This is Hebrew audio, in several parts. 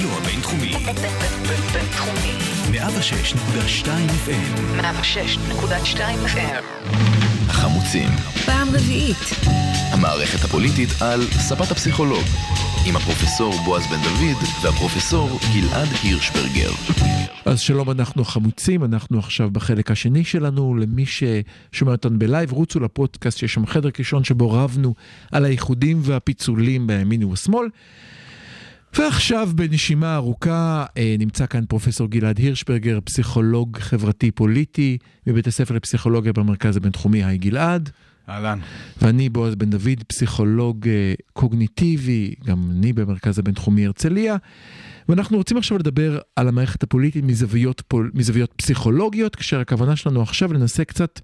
הרדיו הבינתחומי. בינתחומי. 106.2 FM. 106.2 FM. החמוצים. פעם רביעית. המערכת הפוליטית על ספת הפסיכולוג. עם הפרופסור בועז בן דוד והפרופסור גלעד הירשברגר. אז שלום, אנחנו חמוצים, אנחנו עכשיו בחלק השני שלנו. למי ששומע אותנו בלייב, רוצו לפודקאסט, יש שם חדר קישון שבו רבנו על האיחודים והפיצולים בימין ובשמאל. ועכשיו בנשימה ארוכה אה, נמצא כאן פרופסור גלעד הירשברגר, פסיכולוג חברתי-פוליטי מבית הספר לפסיכולוגיה במרכז הבינתחומי, היי גלעד. אהלן. ואני בועז בן דוד, פסיכולוג אה, קוגניטיבי, גם אני במרכז הבינתחומי הרצליה. ואנחנו רוצים עכשיו לדבר על המערכת הפוליטית מזוויות, פול, מזוויות פסיכולוגיות, כאשר הכוונה שלנו עכשיו לנסה קצת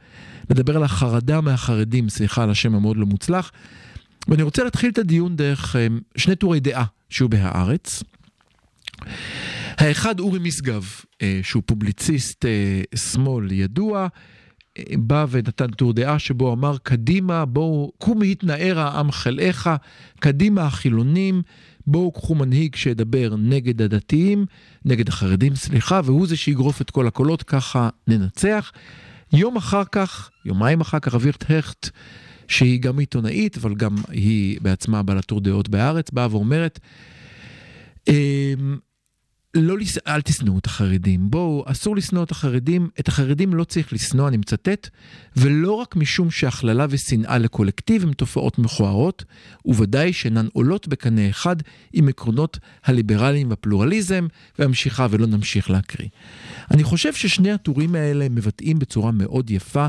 לדבר על החרדה מהחרדים, סליחה על השם המאוד לא מוצלח. ואני רוצה להתחיל את הדיון דרך אה, שני טורי דעה שהיו בהארץ. האחד אורי משגב, אה, שהוא פובליציסט אה, שמאל ידוע, בא ונתן טור דעה שבו אמר קדימה בואו קום התנער העם חלאיך קדימה החילונים בואו קחו מנהיג שידבר נגד הדתיים נגד החרדים סליחה והוא זה שיגרוף את כל הקולות ככה ננצח. יום אחר כך יומיים אחר כך אבירת הכט שהיא גם עיתונאית אבל גם היא בעצמה בעלת טור דעות בהארץ באה ואומרת לא, אל תשנאו את החרדים. בואו, אסור לשנוא את החרדים. את החרדים לא צריך לשנוא, אני מצטט, ולא רק משום שהכללה ושנאה לקולקטיב הם תופעות מכוערות, וודאי שאינן עולות בקנה אחד עם עקרונות הליברליים והפלורליזם, והמשיכה ולא נמשיך להקריא. אני חושב ששני הטורים האלה מבטאים בצורה מאוד יפה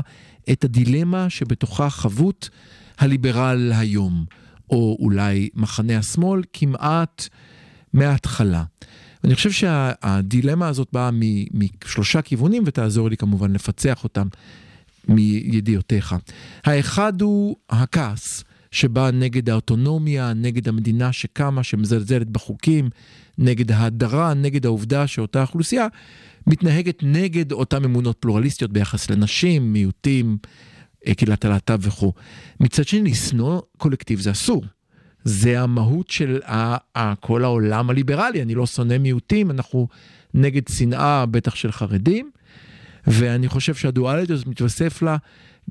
את הדילמה שבתוכה חבות הליברל היום, או אולי מחנה השמאל, כמעט מההתחלה. אני חושב שהדילמה הזאת באה משלושה כיוונים, ותעזור לי כמובן לפצח אותם מידיעותיך. האחד הוא הכעס, שבא נגד האוטונומיה, נגד המדינה שקמה, שמזלזלת בחוקים, נגד ההדרה, נגד העובדה שאותה אוכלוסייה מתנהגת נגד אותן אמונות פלורליסטיות ביחס לנשים, מיעוטים, קהילת הלהט"ב וכו'. מצד שני, לשנוא קולקטיב זה אסור. זה המהות של כל העולם הליברלי, אני לא שונא מיעוטים, אנחנו נגד שנאה, בטח של חרדים, ואני חושב שהדואליות הזאת מתווסף לה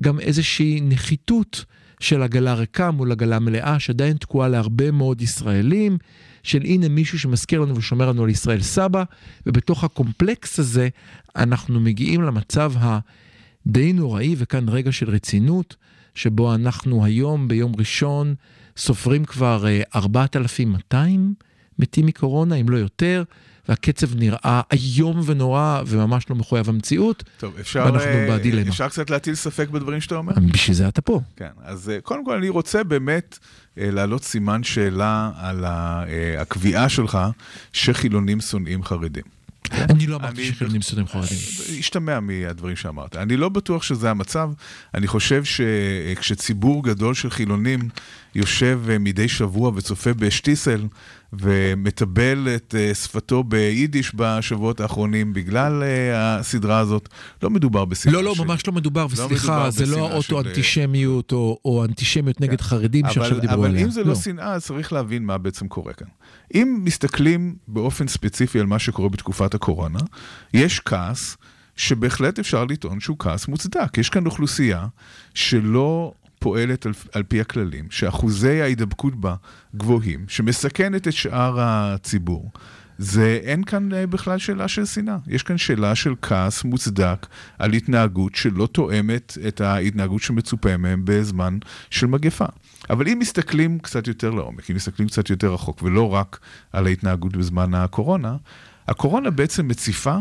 גם איזושהי נחיתות של עגלה ריקה מול עגלה מלאה, שעדיין תקועה להרבה מאוד ישראלים, של הנה מישהו שמזכיר לנו ושומר לנו על ישראל סבא, ובתוך הקומפלקס הזה אנחנו מגיעים למצב הדי נוראי, וכאן רגע של רצינות, שבו אנחנו היום, ביום ראשון, סופרים כבר 4,200 מתים מקורונה, אם לא יותר, והקצב נראה איום ונורא וממש לא מחויב המציאות, טוב, אפשר, ואנחנו בדילמה. אפשר קצת להטיל ספק בדברים שאתה אומר? בשביל זה אתה פה. כן, אז קודם כל אני רוצה באמת להעלות סימן שאלה על הקביעה שלך שחילונים שונאים חרדים. אני לא אמרתי שחילונים שונאים חרדים. השתמע מהדברים שאמרת. אני לא בטוח שזה המצב. אני חושב שכשציבור גדול של חילונים יושב מדי שבוע וצופה בשטיסל ומטבל את שפתו ביידיש בשבועות האחרונים בגלל הסדרה הזאת, לא מדובר בשנאה. לא, לא, ממש לא מדובר, וסליחה, זה לא האוטו-אנטישמיות או אנטישמיות נגד חרדים שעכשיו דיברו עליה. אבל אם זה לא שנאה, צריך להבין מה בעצם קורה כאן. אם מסתכלים באופן ספציפי על מה שקורה בתקופת הקורונה, יש כעס שבהחלט אפשר לטעון שהוא כעס מוצדק. יש כאן אוכלוסייה שלא פועלת על, על פי הכללים, שאחוזי ההידבקות בה גבוהים, שמסכנת את שאר הציבור. זה אין כאן בכלל שאלה של שנאה, יש כאן שאלה של כעס מוצדק על התנהגות שלא תואמת את ההתנהגות שמצופה מהם בזמן של מגפה. אבל אם מסתכלים קצת יותר לעומק, אם מסתכלים קצת יותר רחוק, ולא רק על ההתנהגות בזמן הקורונה, הקורונה בעצם מציפה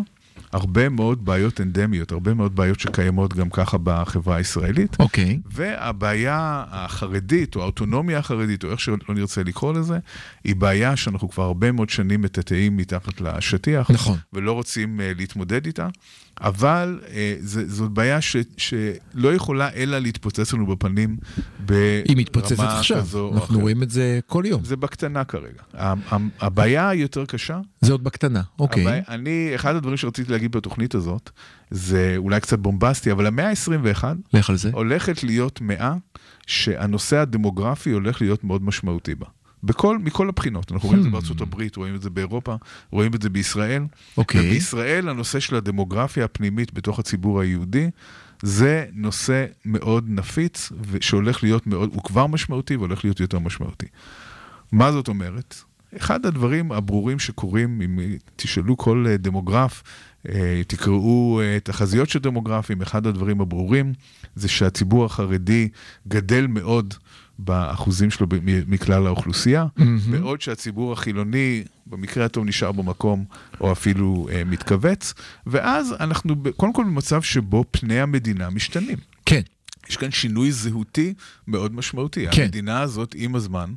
הרבה מאוד בעיות אנדמיות, הרבה מאוד בעיות שקיימות גם ככה בחברה הישראלית. אוקיי. Okay. והבעיה החרדית, או האוטונומיה החרדית, או איך שלא נרצה לקרוא לזה, היא בעיה שאנחנו כבר הרבה מאוד שנים מטאטאים מתחת לשטיח. נכון. ולא רוצים uh, להתמודד איתה. אבל uh, זה, זאת בעיה ש, שלא יכולה אלא להתפוצץ לנו בפנים ברמה כזו. היא מתפוצצת עכשיו, אנחנו אחרת. רואים את זה כל יום. זה בקטנה כרגע. הבעיה היותר קשה... זה עוד בקטנה, אוקיי. הבעיה, אני, אחד הדברים שרציתי להגיד בתוכנית הזאת, זה אולי קצת בומבסטי, אבל המאה ה-21 לך על זה. הולכת להיות מאה שהנושא הדמוגרפי הולך להיות מאוד משמעותי בה. בכל, מכל הבחינות. אנחנו רואים את זה Hmm. בארצות הברית, רואים את זה באירופה, רואים את זה בישראל. אוקיי. ובישראל הנושא של הדמוגרפיה הפנימית בתוך הציבור היהודי, זה נושא מאוד נפיץ, שהולך להיות מאוד, הוא כבר משמעותי והולך להיות יותר משמעותי. מה זאת אומרת? אחד הדברים הברורים שקורים, אם תשאלו כל אה, דמוגרף, אה, תקראו אה, תחזיות של דמוגרפים, אחד הדברים הברורים זה שהציבור החרדי גדל מאוד באחוזים שלו מכלל האוכלוסייה, בעוד שהציבור החילוני במקרה הטוב נשאר במקום או אפילו אה, מתכווץ, ואז אנחנו קודם כל במצב שבו פני המדינה משתנים. כן. יש כאן שינוי זהותי מאוד משמעותי. כן. המדינה הזאת עם הזמן,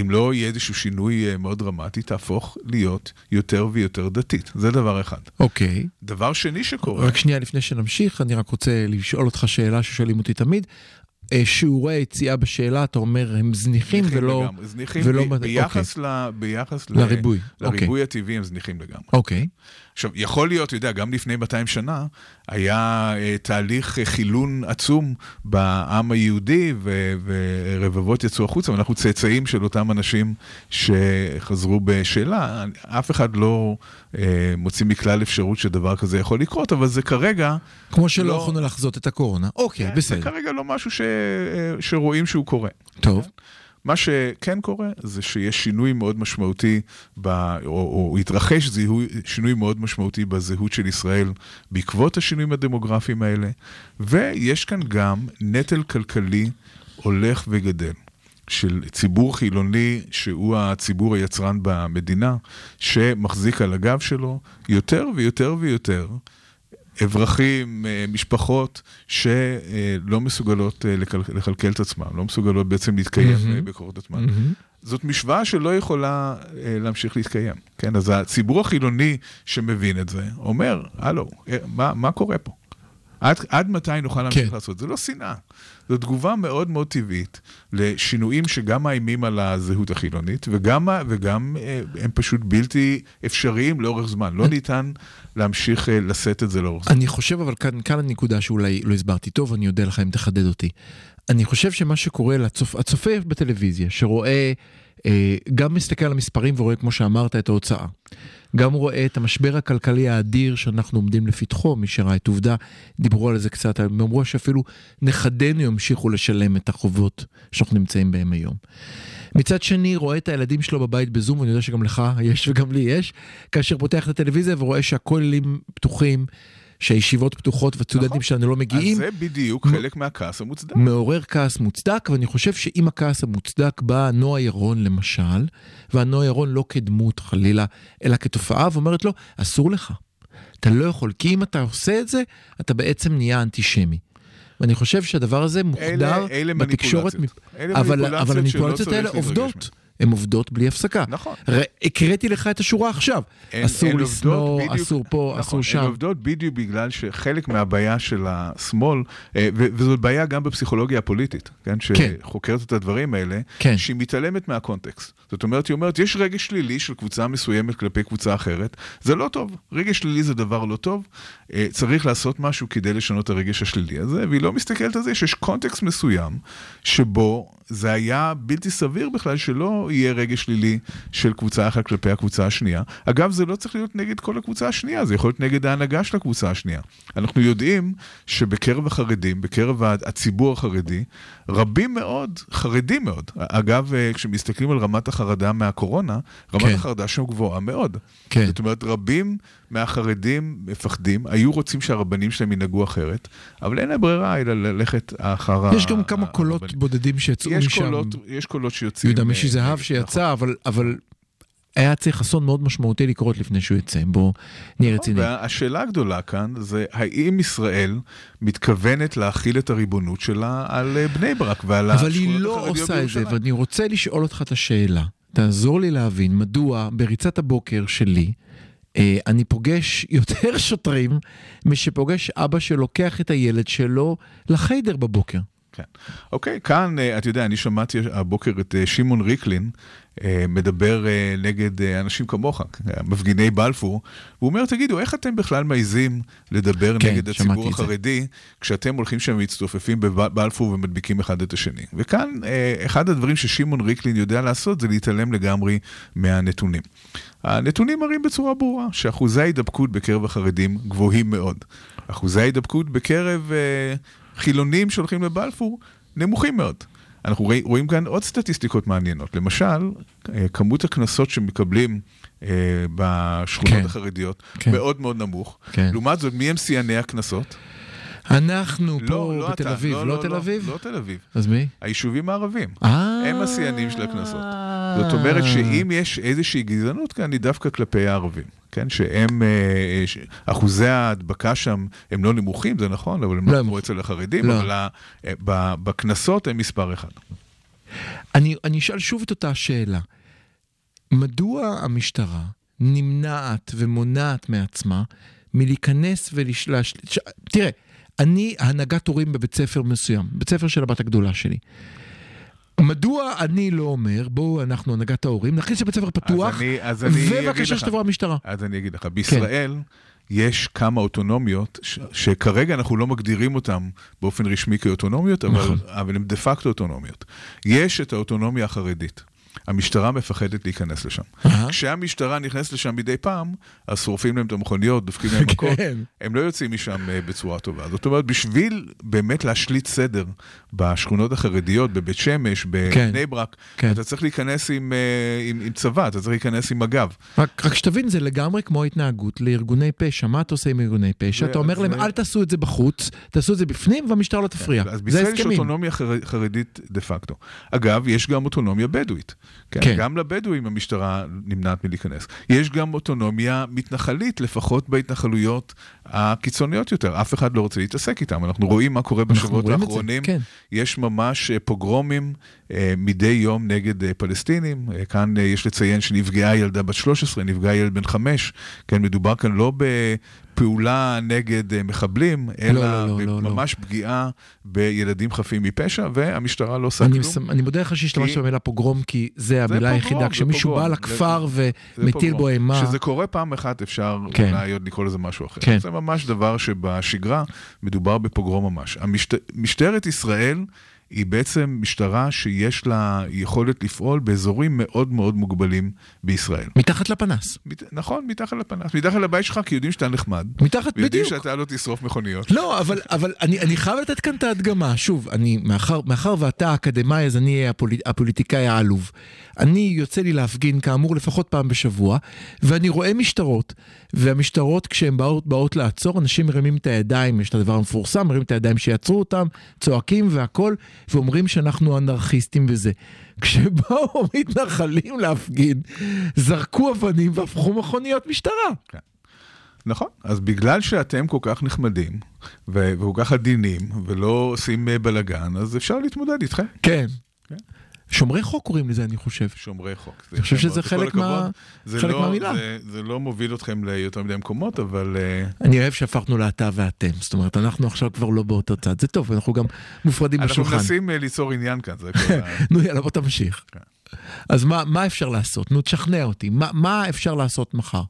אם לא יהיה איזשהו שינוי אה, מאוד דרמטי, תהפוך להיות יותר ויותר דתית. זה דבר אחד. אוקיי. דבר שני שקורה, רק שנייה לפני שנמשיך, אני רק רוצה לשאול אותך שאלה ששואלים אותי תמיד. אה, שיעורי היציאה בשאלה, אתה אומר, הם זניחים ולא... לגמרי, זניחים ולא ב- מד- ביחס, ל, ביחס ל- לריבוי, לריבוי הטבעי הם זניחים לגמרי. אוקיי. עכשיו, יכול להיות, אתה יודע, גם לפני 200 שנה היה אה, תהליך אה, חילון עצום בעם היהודי, ו- ורבבות יצאו החוצה, ואנחנו צאצאים של אותם אנשים שחזרו בשאלה. אף אחד לא אה, מוציא מכלל אפשרות שדבר כזה יכול לקרות, אבל זה כרגע... כמו שלא לא- יכולנו לחזות את הקורונה. אוקיי, זה בסדר. כרגע לא משהו ש... אה, שרואים שהוא קורה. טוב. מה שכן קורה זה שיש שינוי מאוד משמעותי, ב, או, או התרחש זיהוי, שינוי מאוד משמעותי בזהות של ישראל בעקבות השינויים הדמוגרפיים האלה, ויש כאן גם נטל כלכלי הולך וגדל. של ציבור חילוני שהוא הציבור היצרן במדינה, שמחזיק על הגב שלו יותר ויותר ויותר אברכים, אה, משפחות שלא מסוגלות אה, לכלכל את עצמם, לא מסוגלות בעצם להתקיים מהמם. אה, בקורות עצמן. מהמם. זאת משוואה שלא יכולה להמשיך להתקיים. כן, אז הציבור החילוני שמבין את זה, אומר, הלו, מה, מה קורה פה? עד, עד מתי נוכל להמשיך כן. לעשות? זה לא שנאה. זו תגובה מאוד מאוד טבעית לשינויים שגם מאיימים על הזהות החילונית, וגם, וגם אה, הם פשוט בלתי אפשריים לאורך זמן. לא ניתן להמשיך אה, לשאת את זה לאורך זמן. אני חושב, אבל כאן, כאן הנקודה שאולי לא הסברתי טוב, אני אודה לך אם תחדד אותי. אני חושב שמה שקורה לצופ... הצופה בטלוויזיה, שרואה, אה, גם מסתכל על המספרים ורואה, כמו שאמרת, את ההוצאה. גם רואה את המשבר הכלכלי האדיר שאנחנו עומדים לפתחו, מי שראה את עובדה, דיברו על זה קצת, הם אמרו שאפילו נכדינו ימשיכו לשלם את החובות שאנחנו נמצאים בהם היום. מצד שני, רואה את הילדים שלו בבית בזום, ואני יודע שגם לך יש וגם לי יש, כאשר פותח את הטלוויזיה ורואה שהכוללים פתוחים, שהישיבות פתוחות והסטודנטים נכון. שלנו לא מגיעים, אז זה בדיוק חלק מהכעס המוצדק. מעורר כעס מוצדק, ואני חושב שעם הכעס המוצדק בא נועה ירון למשל, והנועה ירון לא כדמות חלילה, אלא כתופעה, ואומרת לו, אסור לך. אתה לא יכול, כי אם אתה עושה את זה, אתה בעצם נהיה אנטישמי. ואני חושב שהדבר הזה מוחדר אלה בתקשורת, מניפולציות. אלה אבל, מניפולציות אבל המניפולציות האלה עובדות. הן עובדות בלי הפסקה. נכון. הקראתי לך את השורה עכשיו. הן- אסור הן לשנוא, בדיוק- אסור פה, נכון, אסור הן שם. עובדות בדיוק בגלל שחלק מהבעיה של השמאל, אה, וזאת בעיה גם בפסיכולוגיה הפוליטית, כן, כן. שחוקרת את הדברים האלה, כן. שהיא מתעלמת מהקונטקסט. זאת אומרת, היא אומרת, יש רגש שלילי של קבוצה מסוימת כלפי קבוצה אחרת, זה לא טוב. רגש שלילי זה דבר לא טוב, אה, צריך לעשות משהו כדי לשנות את הרגש השלילי הזה, והיא לא מסתכלת על זה שיש קונטקסט מסוים, שבו זה היה בלתי סביר בכלל שלא יהיה רגש שלילי של קבוצה אחת כלפי הקבוצה השנייה. אגב, זה לא צריך להיות נגד כל הקבוצה השנייה, זה יכול להיות נגד ההנהגה של הקבוצה השנייה. אנחנו יודעים שבקרב החרדים, בקרב הציבור החרדי, רבים מאוד, חרדים מאוד. אגב, אה, כשמסתכלים על רמת החרדה מהקורונה, רמת כן. החרדה שם גבוהה מאוד. כן. זאת אומרת, רבים מהחרדים מפחדים, היו רוצים שהרבנים שלהם ינהגו אחרת, אבל אין להם ברירה אלא ללכת אחר ה... יש גם כמה קולות. בודדים שיצאו יש משם. קולות, יש קולות שיוצאים... יהודה אה, משי זהב נכון. שיצא, אבל, אבל היה צריך אסון מאוד משמעותי לקרות לפני שהוא יצא. בוא נהיה רציני. והשאלה הגדולה כאן זה האם ישראל מתכוונת להכיל את הריבונות שלה על אה, בני ברק ועל אבל השכונות היא לא החרדיות עושה את זה, בירושלים? ואני רוצה לשאול אותך את השאלה. תעזור לי להבין מדוע בריצת הבוקר שלי, אה, אני פוגש יותר שוטרים משפוגש אבא שלוקח את הילד שלו לחיידר בבוקר. כן. אוקיי, כאן, אה, אתה יודע, אני שמעתי הבוקר את אה, שמעון ריקלין אה, מדבר אה, נגד אה, אנשים כמוך, אה, מפגיני בלפור, והוא אומר, תגידו, איך אתם בכלל מעיזים לדבר כן, נגד הציבור. החרדי, כשאתם הולכים שם ומצטופפים בבלפור ומדביקים אחד את השני? וכאן, אה, אחד הדברים ששמעון ריקלין יודע לעשות זה להתעלם לגמרי מהנתונים. הנתונים מראים בצורה ברורה שאחוזי ההידבקות בקרב החרדים גבוהים מאוד. אחוזי ההידבקות בקרב אה, חילונים שהולכים לבלפור נמוכים מאוד. אנחנו רואים, רואים כאן עוד סטטיסטיקות מעניינות. למשל, אה, כמות הקנסות שמקבלים אה, בשכונות כן. החרדיות כן. מאוד מאוד נמוך. כן. לעומת זאת, מי הם שיאני הקנסות? אנחנו פה בתל אתה, אביב, לא תל אביב? לא תל אביב. אז מי? היישובים הערבים. אה. הם השיאנים של הקנסות. זאת אומרת שאם יש איזושהי גזענות כאן, היא דווקא כלפי הערבים. כן, שהם, אה, ש- אחוזי ההדבקה שם הם לא נמוכים, זה נכון, אבל הם לא לא כמו אצל החרדים, לא. אבל אה, בקנסות הם מספר אחד. אני, אני אשאל שוב את אותה השאלה. מדוע המשטרה נמנעת ומונעת מעצמה מלהיכנס ולשלש... תראה, אני הנהגת הורים בבית ספר מסוים, בית ספר של הבת הגדולה שלי. מדוע אני לא אומר, בואו אנחנו הנהגת ההורים, נכניס לבית ספר פתוח, אני- אז אני אגיד ובבקשה. שתבוא המשטרה. אז אני אגיד לך, בישראל יש כמה אוטונומיות, ש- שכרגע אנחנו לא מגדירים אותן באופן רשמי כאוטונומיות, אבל, נכון. אבל הן דה פקטו אוטונומיות. יש את האוטונומיה החרדית. המשטרה מפחדת להיכנס לשם. כשהמשטרה נכנסת לשם מדי פעם, אז שורפים להם את המכוניות, דופקים להם מכות. כן. הם לא יוצאים משם אה, בצורה טובה. זאת אומרת, בשביל באמת להשליט סדר בשכונות החרדיות, בבית שמש, בבני ברק, כן. אתה צריך להיכנס עם, אה, עם, עם צבא, אתה צריך להיכנס עם מג"ב. רק, רק שתבין, זה לגמרי כמו התנהגות לארגוני פשע. מה אתה עושה עם ארגוני פשע? אתה אומר להם, אל תעשו את זה בחוץ, תעשו את זה בפנים, והמשטרה לא תפריע. אז זה בישראל יש. אוטונומיה חר... חרדית דה פקטו. אגב, יש גם אוטונומיה בדואית. כן? כן. גם לבדואים המשטרה נמנעת מלהיכנס. יש גם אוטונומיה מתנחלית, לפחות בהתנחלויות הקיצוניות יותר. אף אחד לא רוצה להתעסק איתם. אנחנו רואים מה קורה בשבועות האחרונים. כן. יש ממש אה, פוגרומים מדי יום נגד אה, פלסטינים. אה, כאן אה, יש לציין שנפגעה ילדה בת 13, נפגע ילד בן 5. כן, מדובר כאן לא בפעולה נגד אה, מחבלים, אלא לא, לא, לא, לא. ממש פגיעה בילדים חפים מפשע, והמשטרה לא עושה כלום. מסמ... אני מודה לך שהשתמשת כי- במילה פוגרום, כי זה המילה היחידה. כשמישהו. בא לכפר זה ומטיל. בו אימה, כשזה קורה פעם אחת אפשר כן. אולי עוד לקרוא לזה משהו אחר. כן. זה ממש דבר שבשגרה מדובר בפוגרום ממש. משטרת ישראל היא בעצם משטרה שיש לה יכולת לפעול באזורים מאוד מאוד מוגבלים בישראל. מתחת לפנס. מת... נכון, מתחת לפנס, מתחת לבית שלך, כי יודעים שאתה נחמד. מתחת, ויודעים בדיוק. שאתה לא תשרוף מכוניות. לא, אבל, אבל אני, אני חייב לתת כאן את ההדגמה. שוב, אני, מאחר, מאחר ואתה האקדמאי, אז אני אהיה הפוליט, הפוליטיקאי העלוב. אני יוצא לי להפגין, כאמור, לפחות פעם בשבוע, ואני רואה משטרות, והמשטרות, כשהן באות, באות לעצור, אנשים מרימים את הידיים, יש את הדבר המפורסם, מרימים את הידיים שיעצרו אותם, צועקים והכול, ואומרים שאנחנו אנרכיסטים וזה. כשבאו מתנחלים להפגין, זרקו אבנים והפכו מכוניות משטרה. נכון, אז בגלל שאתם כל כך נחמדים, וכל כך עדינים, ולא עושים אה, בלאגן, אז אפשר להתמודד איתכם. כן. כן. שומרי חוק קוראים לזה, אני חושב. שומרי חוק. אני חושב יפה שזה חלק מה-. זה חלק לא, מהמילה. זה, זה לא מוביל אתכם ליותר מדי מקומות, אבל אה, אני אוהב שהפכנו לאתה ואתם, זאת אומרת, אנחנו עכשיו כבר לא באותו צד, זה טוב, אנחנו גם מופרדים אנחנו בשולחן. מנסים אה, ליצור עניין כאן, זה כל ה... נו יאללה, בוא תמשיך. כן. אז מה, מה אפשר לעשות? נו, תשכנע אותי, מה, מה אפשר לעשות מחר?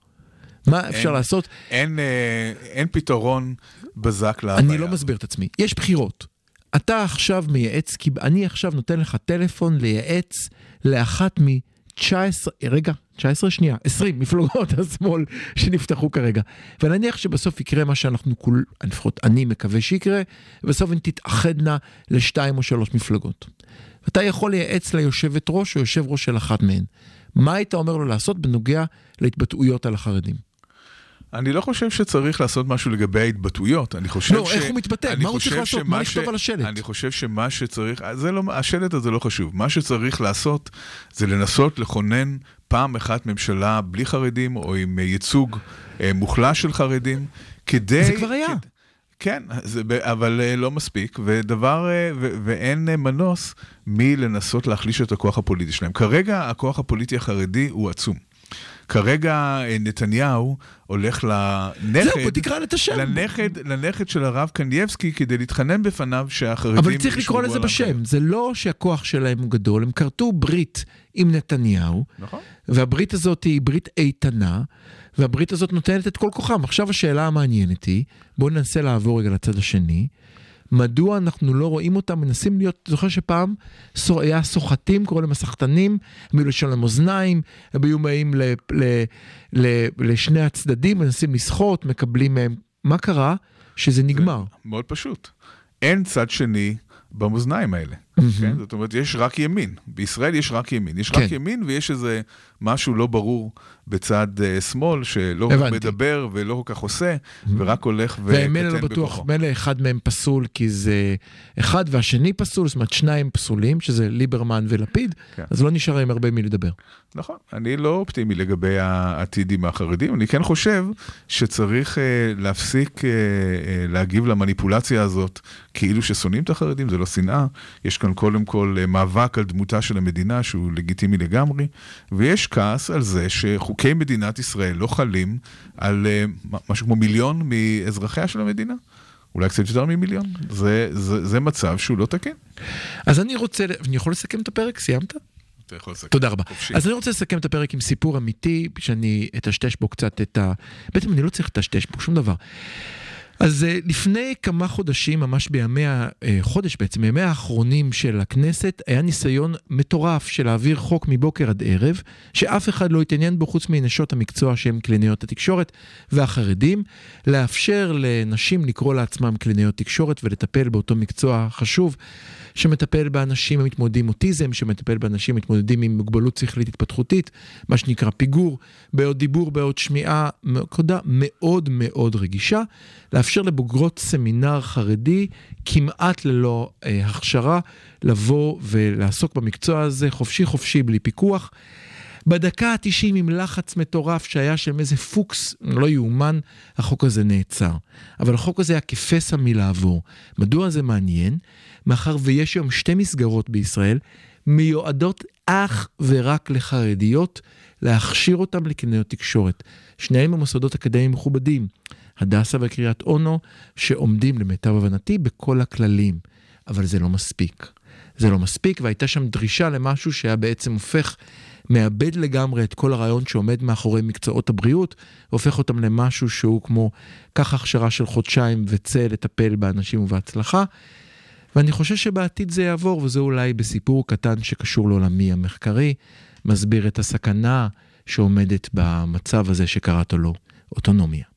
מה אפשר אין- לעשות? אין, אה, אין פתרון בזק לבעיה. אני לא מסביר את עצמי. יש בחירות. אתה עכשיו מייעץ, כי אני עכשיו נותן לך טלפון לייעץ לאחת מ-19, רגע, 19 שנייה, 20 מפלגות השמאל שנפתחו כרגע. ונניח שבסוף יקרה מה שאנחנו כול, לפחות אני מקווה שיקרה, ובסוף הן תתאחדנה לשתיים או שלוש מפלגות. אתה יכול לייעץ ליושבת ראש או יושב ראש של אחת מהן. מה היית אומר לו לעשות בנוגע להתבטאויות על החרדים? אני לא חושב שצריך לעשות משהו לגבי ההתבטאויות, אני חושב לא, ש... איך הוא מתבטא? מה הוא צריך לעשות? מה לכתוב על השלט? אני חושב שמה שצריך, זה לא, השלט הזה לא חשוב, מה שצריך לעשות זה לנסות לכונן פעם אחת ממשלה בלי חרדים, או עם אה, ייצוג אה, מוחלש של חרדים, כדי... זה כבר היה. כד- כן, זה, אבל אה, לא מספיק, ודבר, אה, ו- ואין אה, מנוס מלנסות להחליש את הכוח הפוליטי שלהם. כרגע הכוח הפוליטי החרדי הוא עצום. כרגע אה, נתניהו הולך לנכד, זהו, תקרא את השם. לנכד, לנכד של הרב קנייבסקי כדי להתחנן בפניו שהחרדים... אבל צריך לקרוא לזה בשם. זה לא שהכוח שלהם הוא גדול, הם כרתו ברית עם נתניהו, נכון. והברית הזאת היא ברית איתנה, והברית הזאת נותנת את כל כוחם. עכשיו השאלה המעניינת היא, בואו ננסה לעבור רגע לצד השני, מדוע אנחנו לא רואים אותם מנסים להיות, זוכר שפעם סו- היה סוחטים, קוראים להם הסחטנים, הם היו לשלם אוזניים, הם היו באים ל, ל, ל, לשני הצדדים, מנסים לסחוט, מקבלים מהם, מה קרה? שזה נגמר. מאוד פשוט. אין צד שני במאזניים האלה. כן? זאת אומרת, יש רק ימין. בישראל יש רק ימין. יש רק כן. ימין ויש איזה משהו לא ברור בצד אה, שמאל, שלא הבנתי. מדבר ולא כל כך עושה, ורק הולך ומילא לא וקטן בטוח, בכוחו. מילא אחד מהם פסול כי זה אחד והשני פסול, זאת אומרת שניים פסולים, שזה ליברמן ולפיד, כן. אז לא נשאר עם הרבה מי לדבר. נכון, אני לא אופטימי לגבי העתיד עם החרדים, אני כן חושב שצריך אה, להפסיק אה, אה, להגיב למניפולציה הזאת כאילו ששונאים את החרדים, זה לא שנאה, יש כאן קודם כל אה, מאבק על דמותה של המדינה שהוא לגיטימי לגמרי, ויש כעס על זה שחוקי מדינת ישראל לא חלים על אה, משהו כמו מיליון מאזרחיה של המדינה. אולי קצת יותר ממיליון, זה, זה, זה מצב שהוא לא תקין. אז אני רוצה, אני יכול לסכם את הפרק? סיימת? אתה יכול לסכם. תודה רבה. חופשי. אז אני רוצה לסכם את הפרק עם סיפור אמיתי, שאני אטשטש בו קצת את ה... בעצם אני לא צריך לטשטש בו שום דבר. אז אה, לפני כמה חודשים, ממש בימי, ה- אה, בעצם, בימי האחרונים של הכנסת, היה ניסיון מטורף של להעביר חוק מבוקר עד ערב, שאף אחד לא התעניין בו חוץ מנשות המקצוע שהן קלינאיות התקשורת והחרדים, לאפשר לנשים לקרוא לעצמם קלינאיות תקשורת ולטפל באותו מקצוע חשוב. שמטפל באנשים המתמודדים עם אוטיזם, שמטפל באנשים המתמודדים עם מוגבלות שכלית התפתחותית, מה שנקרא פיגור, בעוד דיבור, בעוד שמיעה, נקודה מאוד מאוד רגישה, לאפשר לבוגרות סמינר חרדי כמעט ללא אה, הכשרה לבוא ולעסוק במקצוע הזה חופשי חופשי בלי פיקוח. בדקה ה-90 עם לחץ מטורף שהיה שם איזה פוקס, לא יאומן, החוק הזה נעצר. אבל החוק הזה היה כפסע מלעבור. מדוע זה מעניין? מאחר ויש היום שתי מסגרות בישראל מיועדות אך ורק לחרדיות, להכשיר אותם לקניות תקשורת. שניהם הם מוסדות אקדמיים מכובדים, הדסה וקריית אונו, שעומדים למיטב הבנתי בכל הכללים. אבל זה לא מספיק. זה לא מספיק, והייתה שם דרישה למשהו שהיה בעצם הופך, מאבד לגמרי את כל הרעיון שעומד מאחורי מקצועות הבריאות, והופך אותם למשהו שהוא כמו, קח הכשרה של חודשיים וצא לטפל באנשים ובהצלחה. ואני חושב שבעתיד זה יעבור, וזה אולי בסיפור קטן שקשור לעולמי המחקרי, מסביר את הסכנה שעומדת במצב הזה שקראת לו אוטונומיה.